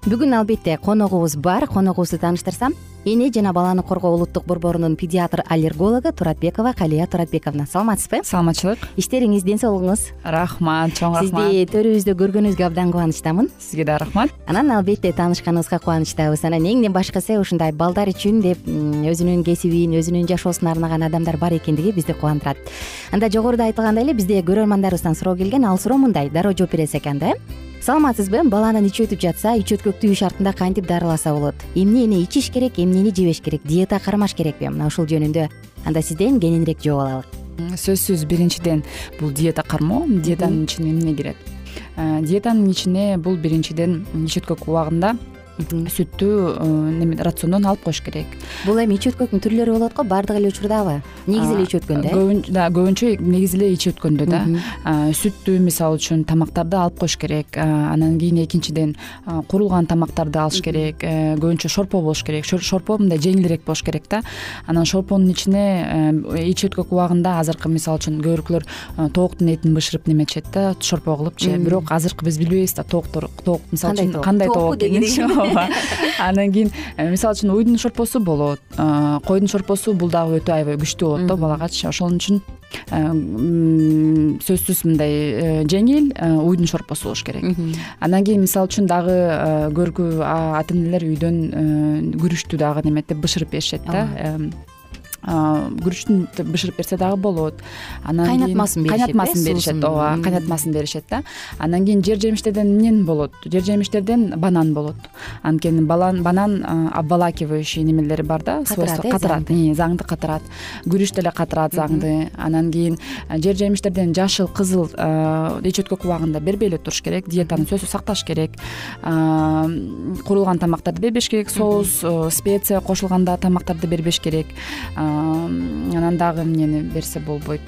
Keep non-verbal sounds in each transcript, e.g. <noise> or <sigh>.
бүгүн албетте коногубуз бар. Коногубузду тааныштырсам эне жана баланы коргоо улуттук борборунун педиатр аллергологу туратбекова калия туратбековна. Саламатсызбы? Саламатчылык. Иштериңиз ден соолугуңуз рахмат чоң рахмат. Сизди төрүбүздө көргөнүбүзгө абдан кубанычтамын. Сизге да рахмат. Анан албетте таанышканыбызга кубанычтабыз. Анан эң башкысы ушундай балдар үчүн деп өзүнүн кесибин өзүнүн жашоосун арнаган адамдар бар экендиги бизди кубандырат анда жогоруда айтылгандай эле бизде көрөрмандарыбыздан суроо келген ал суроо мындай. Дароо жооп бересиз экен да э саламатсызбы баланын ичи өтүп жатса ич өткөктү шартында кантип дарыласа болот? Эмнени ичиш керек эмнени жебеш керек диета кармаш керекпи мына ушул жөнүндө анда сизден кененирээк жооп алалы. Сөзсүз. Биринчиден бул диета кармоо диетанын ичине эмне кирет э, диетанын ичине бул биринчиден ич өткөк убагында сүттү неме рациондон алып коюш керек. Бул эми ич өткөктүн түрлөрү болот го баардык эле учурдабы негизи эле ич өткөндө э? Көбүнчө негизи эле ич өткөндө да. Сүттү мисалы үчүн тамактарды алып коюш керек. Анан кийин экинчиден куурулган тамактарды алыш керек. Э, көбүнчө шорпо болуш керек. Шорпо мындай жеңилирээк болуш керек да. Анан шорпонун ичине э, ич өткөк убагында азыркы мисалы үчүн кээ бирөөлөр э, тооктун этин бышырып неметишет да шорпо кылыпчы бирок азыркы биз билбейбиз да тооктор тоок мисалы үчүн кандай тоок <laughs> ооба <laughs> анан кийин мисалы үчүн уйдун шорпосу болот койдун шорпосу бул дагы өтө аябай күчтүү болот да балагачы ошон үчүн сөзсүз мындай жеңил уйдун шорпосу болуш керек. Андан кийин мисалы үчүн дагы көркү ата энелер үйдөн күрүчтү дагы неметип бышырып беришет да күрүчтүн бышырып берсе дагы болот. Анан кийин кайнатмасын беришет кайнатмасын беришет ооба кайнатмасын беришет да. Андан кийин жер жемиштерден эмне болот? Жер жемиштерден банан болот. Анткени банан обволакивающий немелери бар да. Свойства катырат заңды? катырат күрүч деле катырат заңды. Анан кийин жер жемиштерден жашыл кызыл ич өткөк убагында бербей эле туруш керек диетаны сөзсүз сакташ керек. Куурулган тамактарды бербеш керек соус специя кошулган дагы тамактарды бербеш керек анан дагы эмнени берсе болбойт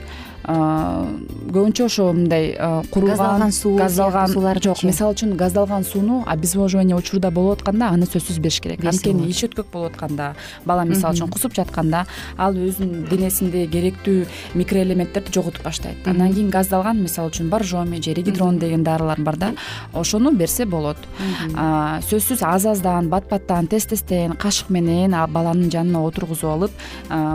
көбүнчө ошо мындай курулган суу газдалган жок. мисалы үчүн газдалган сууну обезвоживание учурда болуп атканда аны сөзсүз бериш керек. Анткени ич өткөк болуп атканда бала мисалы үчүн кусуп жатканда ал өзүнүн денесинде керектүү микроэлементтерди жоготуп баштайт. Андан кийин газдалган мисалы үчүн боржоми же регидрон деген дарылар бар да ошону берсе болот. Сөзсүз аз аздан бат баттан тез тезден кашык менен баланын жанына отургузуп алып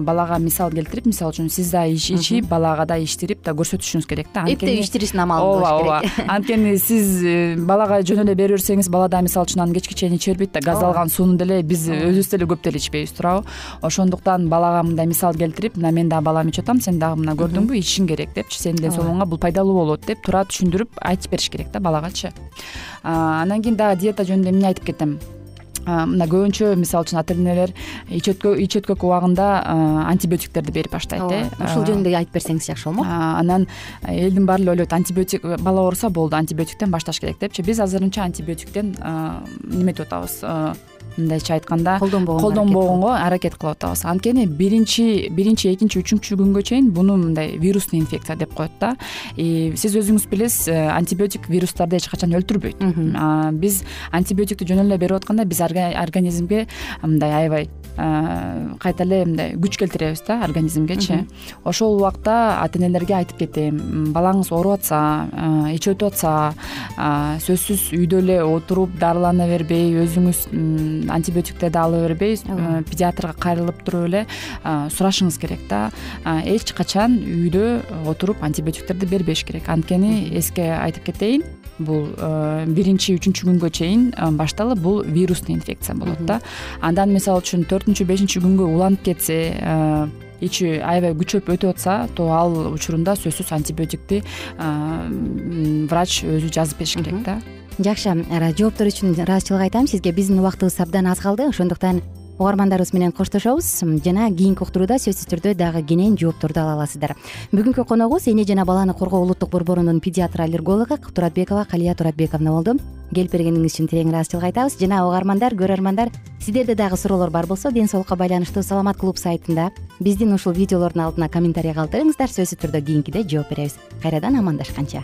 балага мисал келтирип мисалы үчүн сиз да ичип балага да ичтирип да көрсөтүшүңүз керек да. Эптеп ичтирүүсүнүн амалы болуш ооба ооба. <laughs> Анткени сиз э, балага жөн эле бере берсеңиз бала да мисалы үчүн аны кечке чейин иче бербейт да газдалган сууну деле биз өзүбүз деле көп деле ичпейбиз туурабы. Ошондуктан балага мындай мисал келтирип мына мен дагы балам ичип атам сен дагы мына көрдүңбү ичишиң керек депчи. Сенин ден соолугуңа бул пайдалуу болот деп туура түшүндүрүп айтып бериш керек да балагачы. Андан кийин дагы диета жөнүндө эмне айтып кетем мына көбүнчө мисалы үчүн ата энелер ич өткөк убагында антибиотиктерди берип баштайт э. ушул жөнүндө айтып берсеңиз жакшы болмок. анан элдин баары эле ойлойт антибиотик бала ооруса болду антибиотиктен башташ керек депчи. Биз азырынча антибиотиктен неметип атабыз мындайча айтканда колдонбогонго аракет кылып атабыз. Анткени биринчи биринчи экинчи үчүнчү күнгө чейин буну мындай вирусный инфекция деп коет да. И сиз өзүңүз билесиз э, антибиотик вирустарды эч качан өлтүрбөйт. Биз антибиотикти жөн эле берип атканда биз организмге мындай аябай кайта эле мындай күч келтиребиз да организмгечи ошол убакта ата энелерге айтып кетем балаңыз ооруп атса ич өтүп атса сөзсүз үйдө эле отуруп дарылана бербей өзүңүз антибиотиктерди ала бербей э, педиатрга кайрылып туруп эле сурашыңыз керек да. Эч качан үйдө отуруп антибиотиктерди бербеш керек. Анткени эске айтып кетейин бул э, биринчи үчүнчү күнгө чейин э, башталып бул вирусный инфекция болот да. Андан мисалы үчүн төртүнчү бешинчи күнгө уланып кетсе э, ичи аябай күчөп өтүп атса то ал учурунда сөзсүз антибиотикти врач өзү жазып бериш керек да. Жакшы жооптор үчүн ыраазычылык айтам. Сизге биздин убактыбыз абдан аз калды. Ошондуктан угармандарыбыз менен коштошобуз. Жана кийинки уктурууда сөзсүз түрдө дагы кенен жоопторду ала аласыздар. Бүгүнкү коногубуз эне жана баланы коргоо улуттук борборунун педиатр аллергологу туратбекова калия туратбековна болду. Келип бергениңиз үчүн терең ыраазычылык айтабыз. Жана угармандар көрөрмандар сиздерде дагы суроолор бар болсо ден соолукка байланыштуу саламат клуб сайтында биздин ушул видеолордун алтына комментарий калтырыңыздар. Сөзсүз түрдө кийинкиде жооп беребиз. Кайрадан амандашканча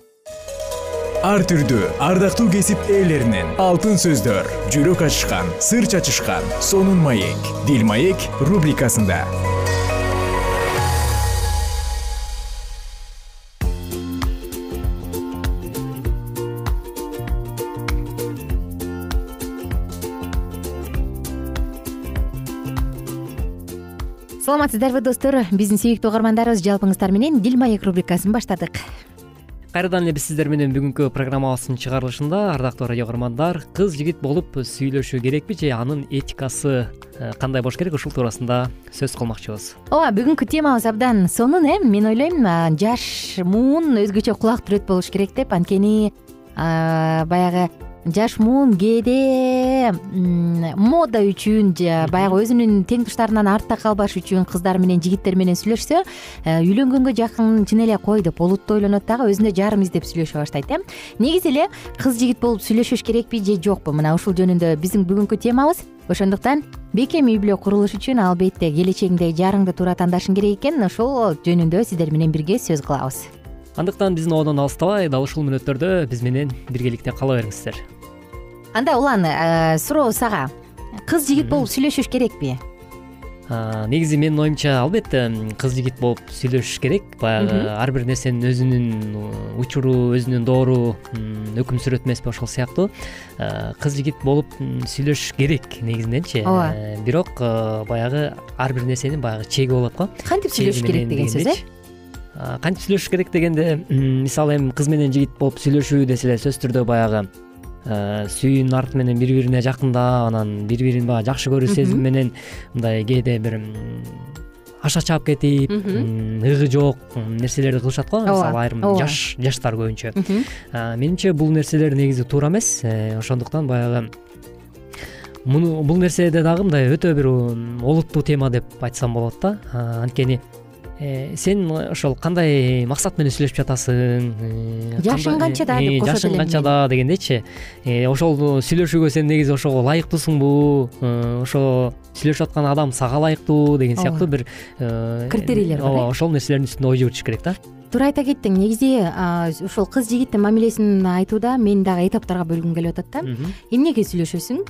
ар түрдүү ардактуу кесип ээлеринен алтын сөздөр жүрөк ачышкан сыр чачышкан сонун маек дил маек рубрикасында. Саламатсыздарбы достор. Биздин сүйүктүү угармандарыбыз жалпыңыздар менен дил маек рубрикасын баштадык кайрадан эле биз сиздер менен бүгүнкү программабыздын чыгарылышында ардактуу радио кугармандар кыз жигит болуп сүйлөшүү керекпи же анын этикасы э, кандай болуш керек ушул туурасында сөз кылмакчыбыз? Ооба бүгүнкү темабыз абдан сонун э мен ойлойм жаш муун өзгөчө кулак түрөт болуш керек деп. Анткени баягы жаш муун кээде мода үчүн же баягы өзүнүн тең туштарынан артта калбаш үчүн кыздар менен жигиттер менен сүйлөшсө э, үйлөнгөнгө жакын чын эле кой деп олуттуу ойлонот дагы өзүнө жарым издеп сүйлөшө баштайт э. Негизи эле кыз жигит болуп сүйлөшүш керекпи же жокпу? Мына ушул жөнүндө биздин бүгүнкү темабыз. Ошондуктан бекем үй бүлө курулуш үчүн албетте келечегиңдеги жарыңды туура тандашың керек экен. Ошол жөнүндө сиздер менен бирге сөз кылабыз андыктан биздин абодон алыстабай дал ушул мүнөттөрдө биз менен биргеликте кала бериңиздер. Анда улан э, суроо сага. Кыз жигит болуп сүйлөшүш керекпи? Негизи менин оюмча албетте кыз жигит болуп сүйлөшүш керек. Баягы ар бир нерсенин өзүнүн учуру өзүнүн доору өкүм сүрөт эмеспи ошол сыяктуу. Э, кыз жигит болуп сүйлөшүш керек негизиненчи ооба. э, бирок баягы ар бир нерсенин баягы чеги болот го кантип сүйлөшүш керек деген сөз э кантип сүйлөшүш керек дегенде мисалы эми кыз менен жигит болуп сүйлөшүү десе эле сөзсүз түрдө баягы сүйүүнүн арты менен бири бирине жакындап анан бири бирин баягы жакшы көрүү сезими менен мындай кээде бир аша чаап кетип ыгы жок нерселерди кылышат го мисалы айрым жаш жаштар көбүнчө. Менимче бул нерселер негизи туура эмес э, ошондуктан баягы муну бул нерседе дагы мындай өтө бир олуттуу тема деп айтсам болот да. Анткени сен ошол кандай максат менен сүйлөшүп жатасың? Э, жашың канчада деп кошот элем жашың канчада дегендейчи. Э, ошол сүйлөшүүгө сен негизи ошого ылайыктуусуңбу ошо сүйлөшүп аткан адам сага ылайыктуу деген сыяктуу бир критерийлер бар ооба ошол нерселердин үстүндө ой жүгүртүш керек да. Туура айта кеттиң негизи ушул кыз жигиттин мамилесин айтууда мен дагы этаптарга бөлгүм келип атат да. Эмнеге сүйлөшөсүң?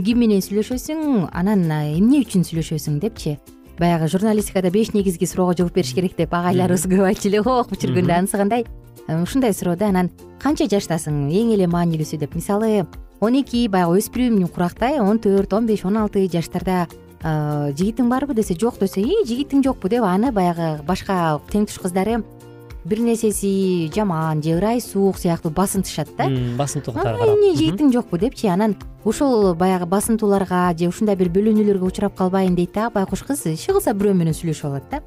Ким менен сүйлөшөсүң? Анан эмне үчүн сүйлөшөсүң депчи баягы журналистикада беш негизги суроого жооп бериш керек деп агайларыбыз көп айтчу эле го окуп жүргөндө анысы кандай э, ушундай суроо да анан канча жаштасың? Эң эле маанилүүсү деп. Мисалы он эки баягы өспүрүм курактай он төрт он беш он алты жаштарда э, жигитиң барбы? десе жок десе ии жигитиң жокпу? деп аны баягы башка тең туш кыздары бир нерсеси жаман же ырайы суук сыяктуу басынтышат да. Басынтуугутар эмне жигитиң жокпу депчи? Анан ошол баягы басынтууларга же ушундай бир бөлүнүүлөргө учурап калбайын дейт дагы байкуш кыз. Иши кылса бирөө менен сүйлөшүп алат да.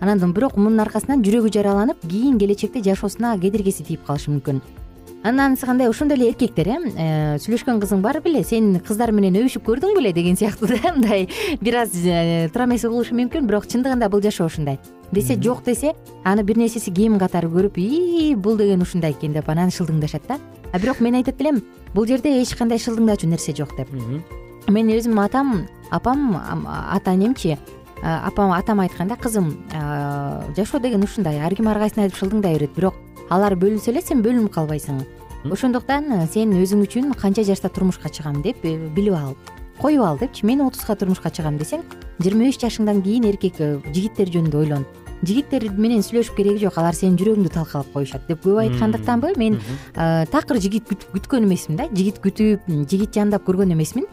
Анан бирок мунун аркасынан жүрөгү жараланып кийин келечекте жашоосуна кедергиси тийип калышы мүмкүн анан анысы кандай? Ошондой эле эркектер э, э сүйлөшкөн кызың бар беле сен кыздар менен өбүшүп көрдүң беле деген сыяктуу да мындай бир аз э, туура эмес угулушу мүмкүн бирок чындыгында бул жашоо ушундай. Десе жок десе аны бир нерсеси кем катары көрүп ии бул деген ушундай экен деп анан шылдыңдашат да. А бирок мен айтат элем бул жерде эч кандай шылдыңдачу нерсе жок деп. Мен өзүм атам апам ата энемчи апам атам айткан да кызым жашоо деген ушундай ар ким ар кайсына айтып шылдыңдай берет бирок алар бөлүнсө эле сен бөлүнүп калбайсың. Ошондуктан сен өзүң үчүн канча жашта турмушка чыгам деп э, билип ал коюп ал депчи. Мен отузга турмушка чыгам десең жыйырма беш жашыңдан кийин эркек э, жигиттер жөнүндө ойлон. Жигиттер менен сүйлөшүп кереги жок алар сенин жүрөгүңдү талкалап коюшат деп көп айткандыктанбы мен такыр жигит күткөн эмесмин да жигит күтүп жигит жандап көргөн эмесмин.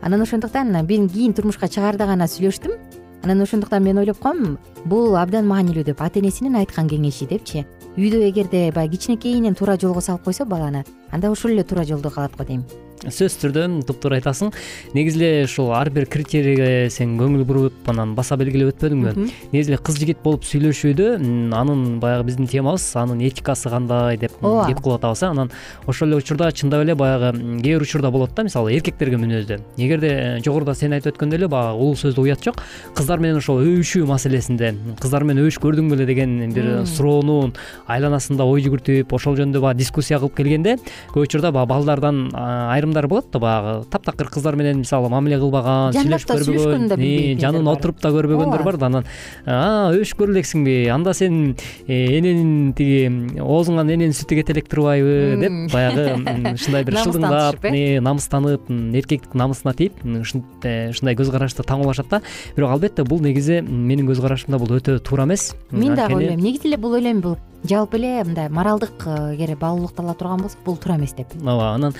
Анан ошондуктан мен кийин турмушка чыгаарда гана сүйлөштүм анан ошондуктан мен ойлоп коем бул абдан маанилүү деп ата энесинин айткан кеңеши депчи. Үйдө эгерде баягы кичинекейинен туура жолго салып койсо баланы анда ошол эле туура жолдо калат го дейм сөзсүз түрдө туптуура айтасың. Негизи эле ушул ар бир критерийге сен көңүл буруп анан баса белгилеп өтпөдүңбү. Негизи эле кыз жигит болуп сүйлөшүүдө анын баягы биздин темабыз анын этикасы кандай деп кеп кылып атабыз э анан ошол эле учурда чындап эле баягы кээ бир учурда болот да мисалы эркектерге мүнөздүү эгерде э, жогоруда сен айтып өткөндөй эле баягы улуу сөздө уят жок кыздар менен ошол өбүшүү маселесинде кыздар менен өбүшүп көрдүң беле деген бир суроонун айланасында ой жүгүртүп ошол жөнүндө баягы дискуссия кылып келгенде көп учурда баягы балдардан айрым болот да баягы. Таптакыр кыздар менен мисалы мамиле кылбаган сүйлөшүп көрбөгөн жанына отуруп да көрбөгөндөр бар да анан өбүшүп көрө элексиңби анда сен э, эненин тиги оозуңан эненин сүтү кете элек турбайбы деп баягы ушундай бир шылдыңдап э, намыстанып эркектик намысына тиип э, ушундай көз карашты таңуулашат да бирок албетте бул негизи менин көз карашымда бул өтө туура эмес. Мен дагы ойлойм негизи эле бул ойлойм бул жалпы эле мындай моралдык эгер баалуулуктала турган болсок бул туура эмес деп. Ооба анан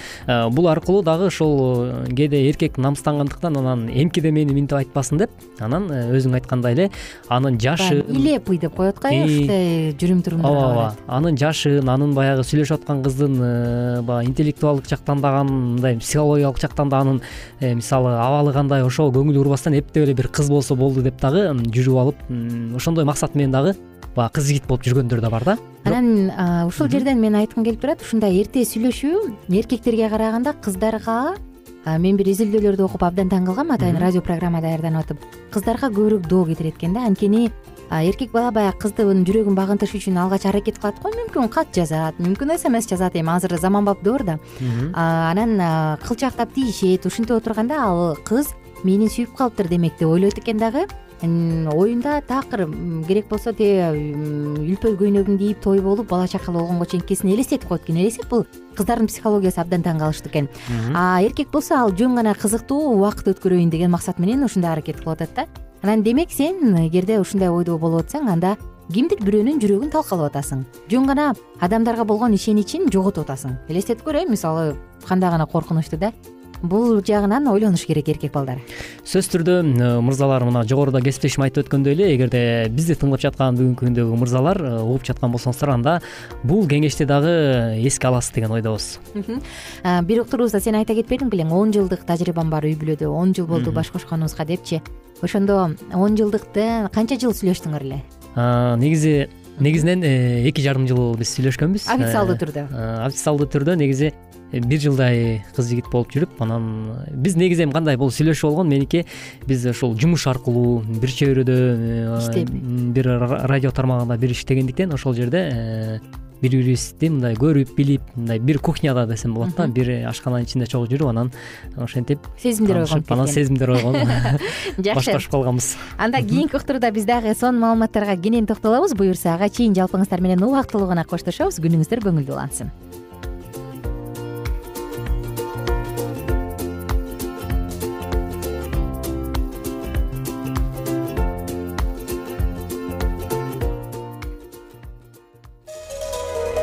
бул аркылуу дагы ушул э, кээде эркек намыстангандыктан анан эмкиде мени минтип айтпасын деп анан э, өзүң айткандай эле анын жашын илепый деп коет го э ушундай жүрүм турумдар ооба ооба анын жашын анын баягы сүйлөшүп аткан кыздын э, баягы интеллектуалдык жактан дагы анын мындай психологиялык жактан да анын мисалы абалы кандай ошого көңүл бурбастан эптеп эле бир кыз болсо болду деп дагы жүрүп алып ошондой максат менен дагы баягы кыз жигит болуп жүргөндөр да бар да? Анан ушул жерден мен айткым келип турат ушундай эрте сүйлөшүү эркектерге караганда кыздарга мен бир изилдөөлөрдү окуп абдан таң калгам атайын радио программа даярданып атып кыздарга көбүрөөк доо кетирет экен да. Анткени эркек бала баягы кыздын жүрөгүн багынтыш үчүн алгач аракет кылат го мүмкүн кат жазат мүмкүн смс жазат эми азыр заманбап доор да. Анан кылчактап тийишет ушинтип отурганда ал кыз мени сүйүп калыптыр демек деп ойлойт экен дагы оюнда такыр керек болсо тиги үлпө көйнөгүн кийип той болуп бала чакалуу болгонго чейинкисин элестетип коет экен. Элестет бул кыздардын психологиясы абдан таң калыштуу экен. А эркек болсо ал жөн гана кызыктуу убакыт өткөрөйүн деген максат менен ушундай аракет кылып атат да. Анан демек сен эгерде ушундай ойдо болуп атсаң анда кимдир бирөөнүн жүрөгүн талкалап атасың. Жөн гана адамдарга болгон ишеничин жоготуп атасың. Элестетип көр э мисалы кандай гана коркунучтуу да бул жагынан ойлонуш керек эркек балдар. Сөзсүз түрдө э, мырзалар мына жогоруда кесиптешим айтып өткөндөй эле эгерде бизди тыңдап жаткан бүгүнкү күндөгү мырзалар э, угуп жаткан болсоңуздар анда бул кеңешти дагы эске аласыз деген ойдобуз. Бир уктурубузда сен айта кетпедиң белең он жылдык тажрыйбам бар үй бүлөдө он жыл болду баш кошконубузга депчи. Ошондо он жылдыкты канча жыл сүйлөштүңөр эле? Негизи негизинен э, эки жарым жыл биз сүйлөшкөнбүз. Официалдуу түрдө. официалдуу түрдө негизи бир жылдай кыз жигит болуп жүрүп анан биз негизи эми кандай бул сүйлөшүү болгон меники биз ушул жумуш аркылуу бир чөйрөдө иштеп бир радио тармагында бир иштегендиктен ошол жерде э, бири бирибизди мындай көрүп билип мындай бир кухняда десем болот да бир ашкананын ичинде чогуу жүрүп анан ошентип <laughs> сезимдер ойгонуп анан сезимдер ойгонуп <laughs> <laughs> жакшы. Башташып калганбыз. Анда кийинки уктурууда биз дагы сонун маалыматтарга кенен токтолобуз. Буюрса ага чейин жалпыңыздар менен убактылуу гана коштошобуз. Күнүңүздөр көңүлдүү улансын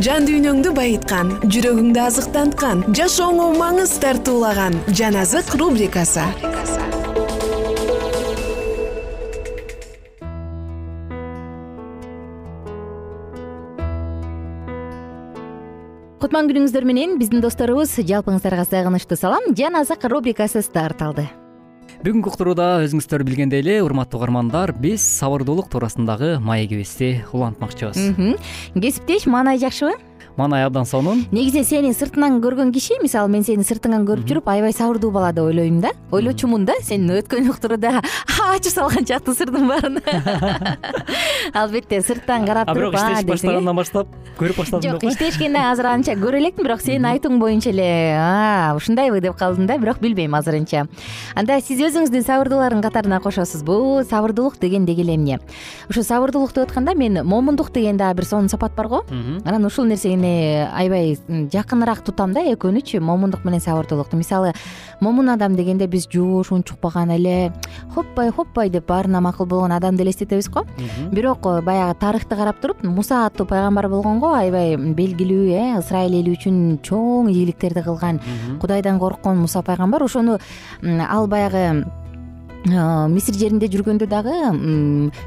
жан дүйнөңдү байыткан жүрөгүңдү азыктанткан жашооңо маңыз тартуулаган жан азык рубрикасы. Кутман күнүңүздөр менен биздин досторубуз жалпыңыздарга сагынычтуу салам. Жан азык рубрикасы старт алды бүгүнкү уктурууда өзүңүздөр билгендей эле урматтуу угармандар биз сабырдуулук туурасындагы маегибизди улантмакчыбыз. Кесиптеш маанай жакшыбы маанай абдан сонун. Негизи сени сыртынан көргөн киши мисалы мен сени сыртыңан көрүп жүрүп аябай сабырдуу бала деп ойлойм да. Ойлочумун да сен өткөн уктурууда <laughs> ачып салган чактуу сырдын баарын <laughs> албетте сырттан карап а туруп бирок десең э? баштагандан баштап көрүп баштадым жок иштешкенде <laughs> азыр анча көрө элекмин бирок сенин айтууң боюнча эле ушундайбы деп калдым да. Бирок билбейм азырынча. Анда сиз өзүңүздү сабырдуулардын катарына кошосузбу сабырдуулук деген деги эле эмне? Ушу сабырдуулук деп атканда мен момундук деген дагы бир сонун сапат бар го. Анан ушул нерсени аябай жакыныраак тутам да экөөнүчү момундук менен сабырдуулукту мисалы момун адам дегенде биз жоош унчукпаган эле хоппай хоппай деп баарына макул болгон адамды элестетебиз го. Бирок э, баягы тарыхты карап туруп муса аттуу пайгамбар болгон го аябай белгилүү э ысрайыл эли үчүн чоң ийгиликтерди кылган кудайдан корккон муса пайгамбар ошону ал баягы мисир жеринде жүргөндө дагы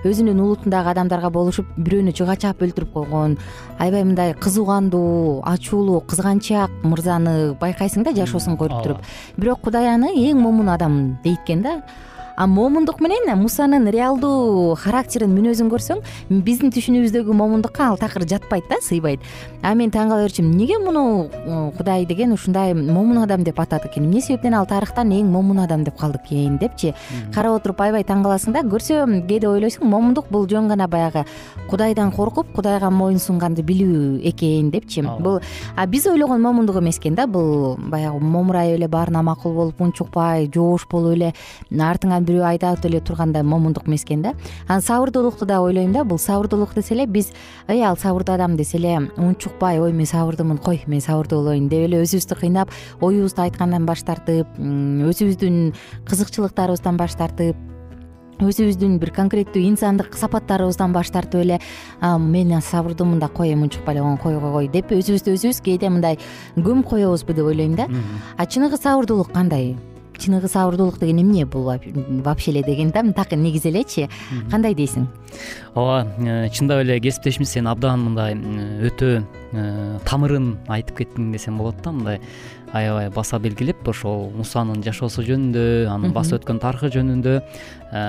өзүнүн улутундагы адамдарга болушуп бирөөнү чыга чаап өлтүрүп койгон. Аябай мындай кызуугандуу ачуулуу кызганчаак мырзаны байкайсың да жашоосун көрүп туруп. Бирок кудай аны эң момун адам дейт экен да а момундук менен мусанын реалдуу характерин мүнөзүн көрсөң биздин түшүнүүбүздөгү момундукка ал такыр жатпайт да сыйбайт. А мен таң кала берчүмүн эмнеге муну э, кудай деген ушундай момун адам деп атады экен? Эмне себептен ал тарыхтан эң момун адам деп калды экен депчи. Карап отуруп аябай таң каласың да көрсө кээде ойлойсуң момундук бул жөн гана баягы. Кудайдан коркуп кудайга моюн сунганды билүү экен депчи. Бул а биз ойлогон момундук эмес экен да бул баягы момурайып эле баарына макул болуп унчукпай жоош болуп эле артыңан бирөө айдап эле тургандай момундук эмес экен да. Анан сабырдуулукту дагы ойлойм да бул сабырдуулук десе эле биз эй ал сабырдуу адам десе эле унчукпай ой мен сабырдуумун кой мен сабырдуу болоюн деп эле өзүбүздү кыйнап оюбузду айткандан баш тартып өзүбүздүн кызыкчылыктарыбыздан баш тартып өзүбүздүн бир конкреттүү инсандык сапаттарыбыздан баш тартып эле мен сабырдуумун да кой эми унчукпай эле кой койгой деп өзүбүздү өзүбүз кээде мындай көмүп коебузбу деп ойлойм да. А чыныгы сабырдуулук кандай чыныгы сабырдуулук деген эмне бул вообще эле деген да? Так негизи элечи. Кандай дейсиң? Ооба э, чындап эле кесиптешимиз сен абдан мындай өтө э, тамырын айтып кеттиң десем болот да мындай аябай баса белгилеп ошол мусанын жашоосу жөнүндө анын басып өткөн тарыхы жөнүндө э,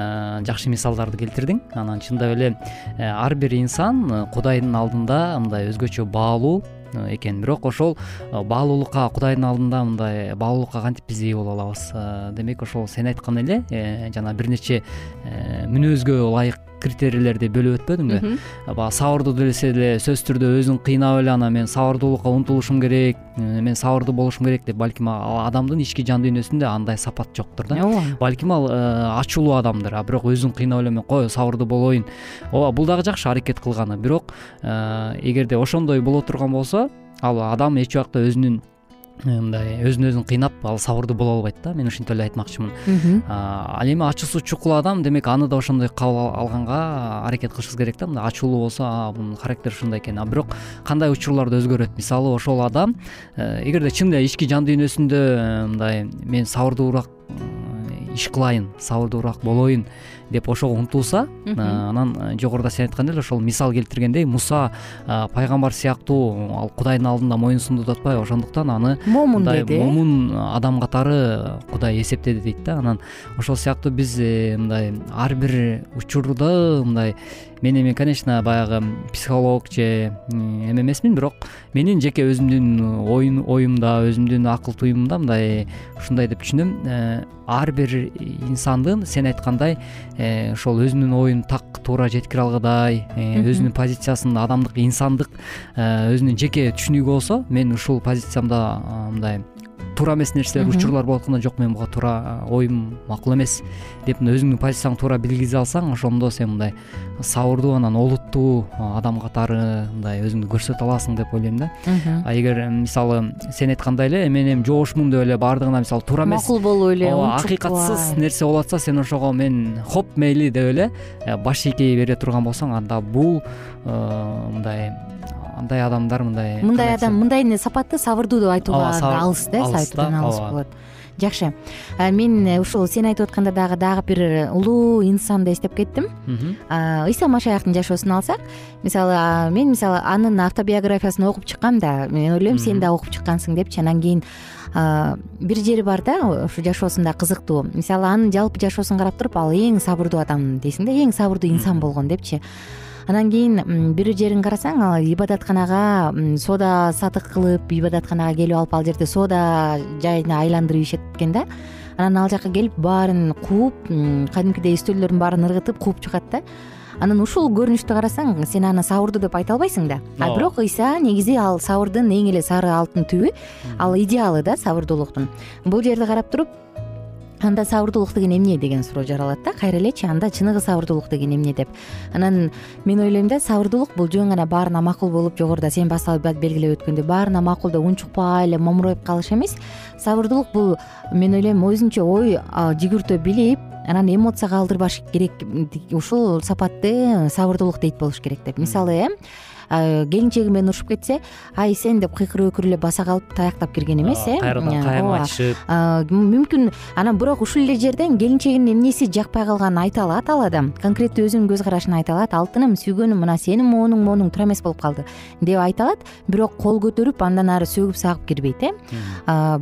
жакшы мисалдарды келтирдиң. Анан чындап эле ар бир инсан кудайдын алдында мындай өзгөчө баалуу экен. Бирок ошол э, баалуулукка кудайдын алдында мындай баалуулукка кантип биз ээ боло алабыз? Э, демек ошол сен айткан эле э, жана бир нече мүнөзгө ылайык критерийлерди бөлүп өтпөдүңбү баягы сабырдуу десе эле сөзсүз түрдө өзүн кыйнап эле анан мен сабырдуулукка умтулушум керек мен сабырдуу болушум керек деп. Балким ал адамдын ички жан дүйнөсүндө андай сапат жоктур да. Ооба. Балким ал ачуулуу адамдыр а бирок өзүн кыйнап эле мен кой сабырдуу болоюн ооба бул дагы жакшы аракет кылганы. Бирок эгерде ошондой боло турган болсо ал адам эч убакта өзүнүн Э, мындай өзүн өзүн кыйнап ал сабырдуу боло албайт да мен ушинтип эле айтмакчымын. Ал эми ачуусу чукул адам демек аны да ошондой кабыл алганга аракет кылышыбыз керек да. Мындай ачуулуу болсо мунун характери ушундай экен. А бирок кандай учурларда өзгөрөт? Мисалы ошол адам э, эгерде чын эле ички жан дүйнөсүндө э, мындай мен сабырдуураак иш кылайын сабырдуураак болоюн деп ошого умтулса анан жогоруда сен айткандай эле ошол мисал келтиргендей муса пайгамбар сыяктуу ал кудайдын алдында моюн сунду деп атпайбы? Ошондуктан аны момун деди момун адам катары кудай эсептеди дейт да. Анан ошол сыяктуу биз э, мындай ар бир учурда мындай мен эми конечно баягы психолог же эме эмесмин бирок менин жеке өзүмдүн оюмда өзүмдүн акыл туюмумда мындай ушундай деп түшүнөм э, ар бир инсандын сен айткандай э, ошол өзүнүн оюн так туура жеткире алгыдай э, өзүнүн позициясын адамдык инсандык өзүнүн жеке түшүнүгү болсо мен ушул позициямда мындай туура эмес нерселер учурлар болуп атканда жок мен буга туура оюм макул эмес деп мындай өзүңдүн позицияңды туура белгилей алсаң ошондо сен мындай сабырдуу анан олуттуу адам катары мындай өзүңдү көрсөтө аласың деп ойлойм да. А эгер мисалы сен айткандай эле мен эми жоошмун деп эле баардыгына мисалы туура эмес. Макул болуп эле ооба акыйкатсыз нерсе болуп атса сен ошого мен хоп мейли деп эле э, баш ийкей бере турган болсоң анда бул э, мындай андай адамдар мындай мындай адам мындай сапатты сабырдуу деп айтууга алыс да айтуудан алыс болот. Жакшы. Мен э, ушул сен айтып атканда дагы дагы бир улуу инсанды эстеп кеттим. Ыйса машаяктын жашоосун алсак мисалы мен мисалы анын автобиографиясын окуп чыккам да мен ойлойм сен да окуп чыккансың депчи анан кийин бир жери бар да ушу жашоосунда кызыктуу. Мисалы анын жалпы жашоосун карап туруп ал эң сабырдуу адам дейсиң да эң сабырдуу инсан болгон депчи анан кийин бир жерин карасаң ал ибадатканага соода сатык кылып ибадатканага келип алып ал жерде соода жайына айландырып ийишет экен да. Анан ал жака келип баарын кууп кадимкидей үстөлдөрдүн баарын ыргытып кууп чыгат да. Анан ушул көрүнүштү карасаң сен аны сабырдуу деп айта албайсың да. А бирок ыйса негизи ал сабырдын эң эле сары алтын түбү ал идеалы да сабырдуулуктун бул жерди карап туруп анда сабырдуулук деген эмне деген суроо жаралат да? Кайра элечи анда чыныгы сабырдуулук деген эмне деп. Анан мен ойлойм да сабырдуулук бул жөн гана баарына макул болуп жогоруда сен баса белгилеп өткөндөй баарына макулдеп унчукпай эле момуроюп калыш эмес. Сабырдуулук бул мен ойлойм өзүнчө ой жүгүртө билип анан эмоцияга алдырбаш керек ушул сапатты сабырдуулук дейт болуш керек деп. Мисалы э келинчеги менен урушуп кетсе ай сен деп кыйкырып өкүрүп эле баса калып таяктап кирген эмес э? Кайрадан кайым айтышып. Мүмкүн анан бирок ушул эле жерден келинчегинин эмнеси жакпай калганын айта алат ал адам конкреттүү өзүнүн көз карашын айта алат. Алтыным сүйгөнүм мына сенин моунуң моунуң туура эмес болуп калды деп айта алат. Бирок кол көтөрүп андан ары сөгүп сагып кирбейт э?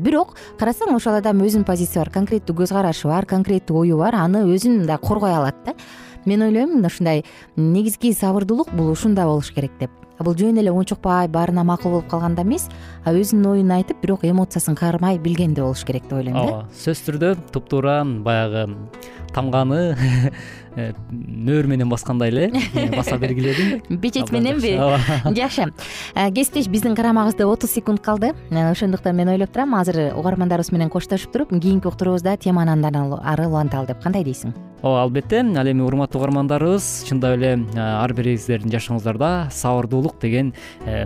Бирок карасаң ошол адамдын өзүнүн позициясы бар. Конкреттүү көз карашы бар конкреттүү ою бар. Аны өзүн да коргой алат да мен ойлойм ушундай негизги сабырдуулук бул ушунда болуш керек деп бул жөн эле унчукпай баарына макул болуп калганда эмес. А өзүнүн оюн айтып бирок эмоциясын каармай билгенде болуш керек деп ойлойм да. Ооба сөзсүз түрдө туптуура баягы тамганы <laughs> э, нөөр менен баскандай эле э, баса бергиледиң печать <laughs> мененби ооба. <laughs> Жакшы. Э, кесиптеш биздин карамагыбызда отуз секунд калды. Ошондуктан мен ойлоп турам азыр угармандарыбыз менен коштошуп туруп кийинки уктуруубузда теманы андан ары уланталы деп кандай дейсиң? Ооба албетте. Ал эми урматтуу угармандарыбыз чындап эле ар бириңиздердин жашооңуздарда сабырдуулук деген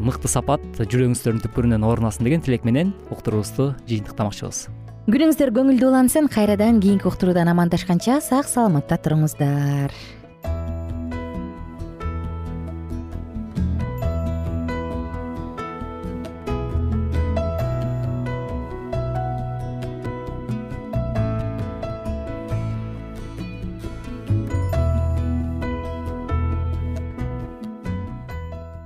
мыкты сапат жүрөгүңүздөрдүн түпкүрүнөн орун алсын деген тилек менен уктуруубузду жыйынтыктамакчыбыз күнүңүздөр көңүлдүү улансын кайрадан кийинки уктуруудан амандашканча сак саламатта туруңуздар